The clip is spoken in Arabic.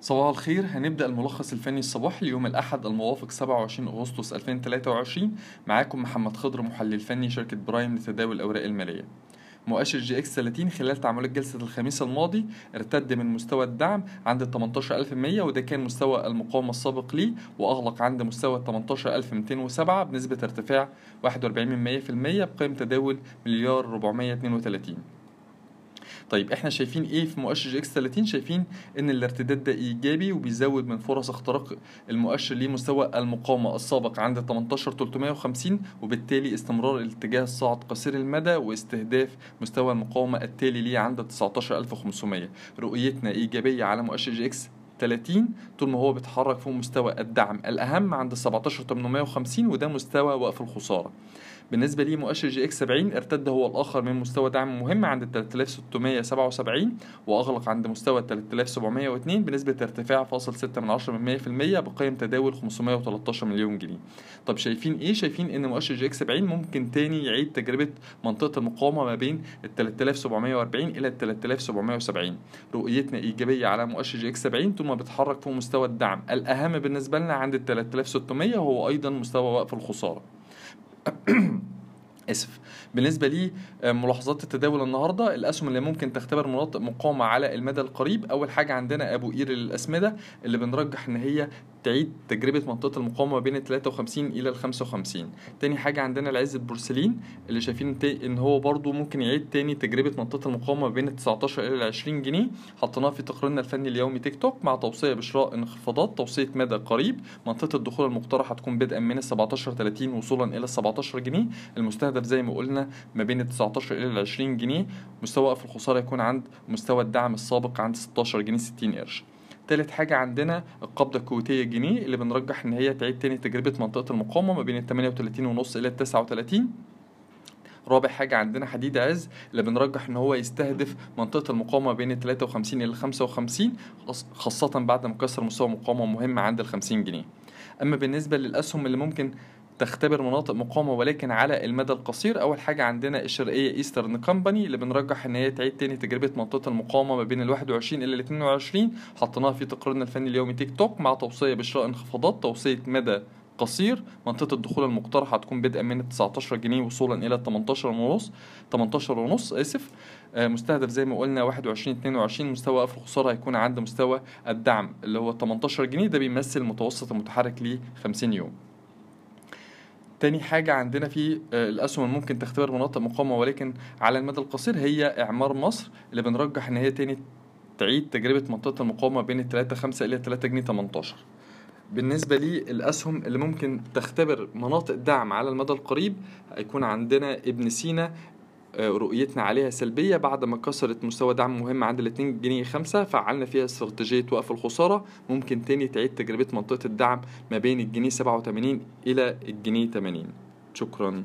صباح الخير. هنبدأ الملخص الفني الصباحي ليوم الأحد الموافق 27 أغسطس 2023 معاكم محمد خضر محلل فني شركة برايم لتداول الأوراق المالية. مؤشر EGX 30 خلال تعاملات جلسة الخميس الماضي ارتد من مستوى الدعم عند ال 18100 وده كان مستوى المقاومة السابق ليه وأغلق عند مستوى ال 18207 بنسبة ارتفاع 41% بقيم تداول مليار 432 طيب إحنا شايفين إيه في مؤشر EGX 30 شايفين إن الارتداد ده إيجابي وبيزود من فرص اختراق المؤشر لمستوى المقاومة السابق عند 18350 وبالتالي استمرار الاتجاه الصاعد قصير المدى واستهداف مستوى المقاومة التالي ليه عند 19500 رؤيتنا إيجابية على مؤشر EGX 30 طول ما هو بيتحرك فوق مستوى الدعم الأهم عند 17850 وده مستوى وقف الخسارة. بالنسبة لي مؤشر EGX 70 ارتد هو الآخر من مستوى دعم مهم عند 3677 وأغلق عند مستوى 3702 بنسبة ارتفاع فاصل 6 من 10 من 100% بقيم تداول 513 مليون جنيه. طب شايفين إيه؟ شايفين إن مؤشر EGX 70 ممكن تاني يعيد تجربة منطقة المقاومة ما بين ال 3740 إلى ال 3770 رؤيتنا إيجابية على مؤشر EGX 70 طول ما بيتحرك فوق مستوى الدعم. الأهم بالنسبة لنا عند ال 3600 وهو أيضا مستوى وقف الخسارة. is بالنسبة لي ملاحظات التداول النهارده الأسهم اللي ممكن تختبر مقاومة على المدى القريب. أول حاجة عندنا أبو قير للاسمده اللي بنرجح إن هي تعيد تجربة منطقة المقاومة بين ال 53 إلى ال 55 تاني حاجة عندنا العز البورسلين اللي شايفين إن هو برضو ممكن يعيد تاني تجربة منطقة المقاومة بين ال 19 إلى ال 20 جنيه. حطيناها في تقريرنا الفني اليومي تيك توك مع توصية بشراء انخفاضات توصية مدى قريب. منطقة الدخول المقترح هتكون بدءا من ال 17 30 وصولا إلى ال 17 جنيه. المستهدف زي ما قلنا ما بين ال 19 إلى ال 20 جنيه مستوى وقف الخسارة يكون عند مستوى الدعم السابق عند 16 جنيه 60 قرش. تالت حاجة عندنا القبضة الكويتية الجنيه اللي بنرجح إن هي تعيد تاني تجربة منطقة المقاومة ما بين ال 38 ونص إلى ال 39 رابع حاجة عندنا حديد عز اللي بنرجح إن هو يستهدف منطقة المقاومة بين ال 53 إلى 55 خاصة بعد ما كسر مستوى مقاومة مهم عند ال 50 جنيه. أما بالنسبة للأسهم اللي ممكن تختبر مناطق مقاومة ولكن على المدى القصير. أول حاجة عندنا الشرقية Eastern Company اللي بنرجح إن هي تعيد تاني تجربة منطقة المقاومة ما بين ال 21 إلى ال 22 حطيناها في تقريرنا الفني اليومي تيك توك مع توصية بشراء انخفاضات توصية مدى قصير. منطقة الدخول المقترحة هتكون بدءا من 19 جنيه وصولا إلى 18 ونص 18 ونص آسف. مستهدف زي ما قلنا 21 22 مستوى وقف الخسارة هيكون عند مستوى الدعم اللي هو 18 جنيه. ده بيمثل متوسط المتحرك ل 50 يوم. تاني حاجة عندنا في الأسهم اللي ممكن تختبر مناطق مقاومة ولكن على المدى القصير هي إعمار مصر اللي بنرجح إن هي تاني تعيد تجربة منطقة المقاومة بين ال 3 5 إلى 3 جنيه 18 بالنسبة لي الأسهم اللي ممكن تختبر مناطق دعم على المدى القريب هيكون عندنا ابن سينا رؤيتنا عليها سلبية بعد ما كسرت مستوى دعم مهم عند ال 2 جنيه 5 فعلنا فيها استراتيجية وقف الخسارة. ممكن تاني تعيد تجربة منطقة الدعم ما بين الجنيه 87 إلى الجنيه 80 شكرا.